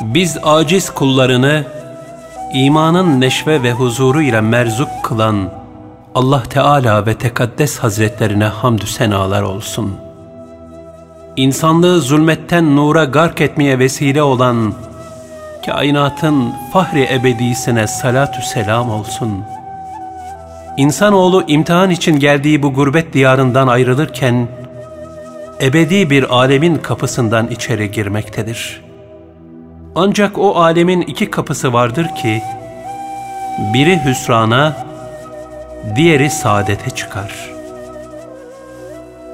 Biz aciz kullarını imanın neşve ve huzuru ile merzuk kılan Allah Teala ve Tekaddes Hazretlerine hamdü senalar olsun. İnsanlığı zulmetten nura gark etmeye vesile olan kainatın fahri ebedisine salatü selam olsun. İnsanoğlu imtihan için geldiği bu gurbet diyarından ayrılırken, ebedi bir alemin kapısından içeri girmektedir. Ancak o alemin iki kapısı vardır ki, biri hüsrana, diğeri saadete çıkar.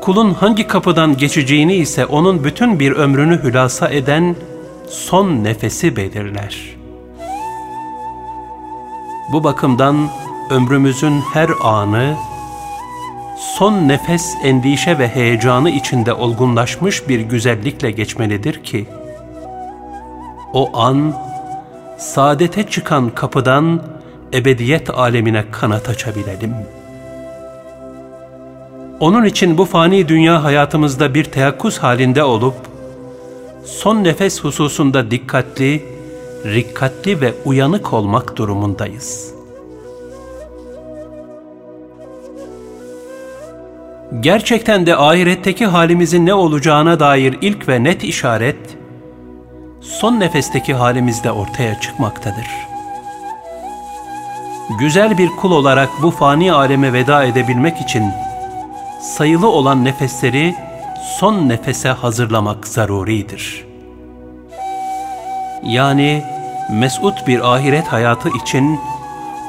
Kulun hangi kapıdan geçeceğini ise onun bütün bir ömrünü hülasa eden son nefesi belirler. Bu bakımdan ömrümüzün her anı, son nefes endişe ve heyecanı içinde olgunlaşmış bir güzellikle geçmelidir ki, o an, saadete çıkan kapıdan ebediyet alemine kanat açabilelim. Onun için bu fani dünya hayatımızda bir teyakkuz halinde olup, son nefes hususunda dikkatli, rikkatli ve uyanık olmak durumundayız. Gerçekten de ahiretteki halimizin ne olacağına dair ilk ve net işaret, son nefesteki halimizde ortaya çıkmaktadır. Güzel bir kul olarak bu fani aleme veda edebilmek için sayılı olan nefesleri son nefese hazırlamak zaruridir. Yani mesut bir ahiret hayatı için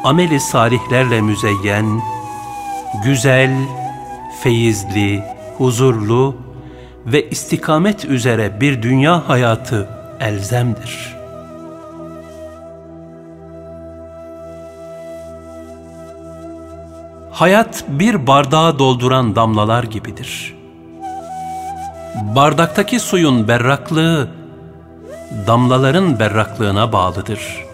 ameli salihlerle müzeyyen, güzel, feyizli, huzurlu ve istikamet üzere bir dünya hayatı elzemdir. Hayat bir bardağı dolduran damlalar gibidir. Bardaktaki suyun berraklığı, damlaların berraklığına bağlıdır.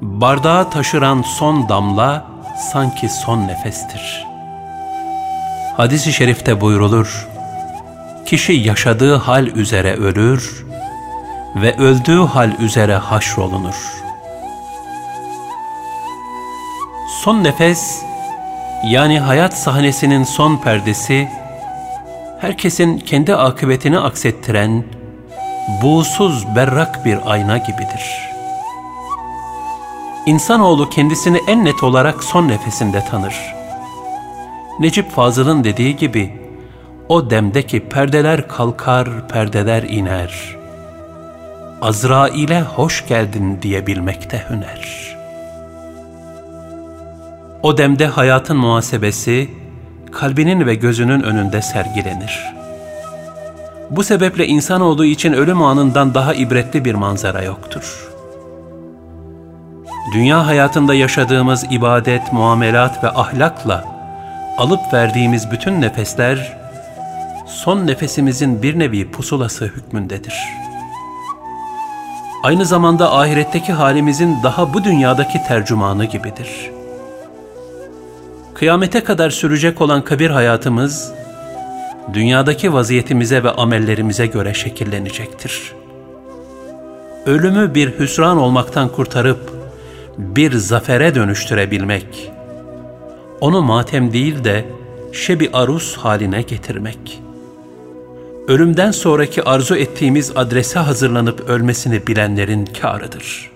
Bardağı taşıran son damla, sanki son nefestir. Hadis-i şerifte buyrulur, kişi yaşadığı hal üzere ölür ve öldüğü hal üzere haşrolunur. Son nefes, yani hayat sahnesinin son perdesi, herkesin kendi akıbetini aksettiren, buğsuz berrak bir ayna gibidir. İnsanoğlu kendisini en net olarak son nefesinde tanır. Necip Fazıl'ın dediği gibi, o demdeki perdeler kalkar, perdeler iner. Azrail'e hoş geldin diyebilmekte hüner. O demde hayatın muhasebesi, kalbinin ve gözünün önünde sergilenir. Bu sebeple insan olduğu için ölüm anından daha ibretli bir manzara yoktur. Dünya hayatında yaşadığımız ibadet, muamelat ve ahlakla alıp verdiğimiz bütün nefesler, son nefesimizin bir nevi pusulası hükmündedir. Aynı zamanda ahiretteki halimizin daha bu dünyadaki tercümanı gibidir. Kıyamete kadar sürecek olan kabir hayatımız, dünyadaki vaziyetimize ve amellerimize göre şekillenecektir. Ölümü bir hüsran olmaktan kurtarıp, bir zafere dönüştürebilmek, onu matem değil de şebi arus haline getirmek. Ölümden sonraki arzu ettiğimiz adrese hazırlanıp ölmesini bilenlerin kârıdır.''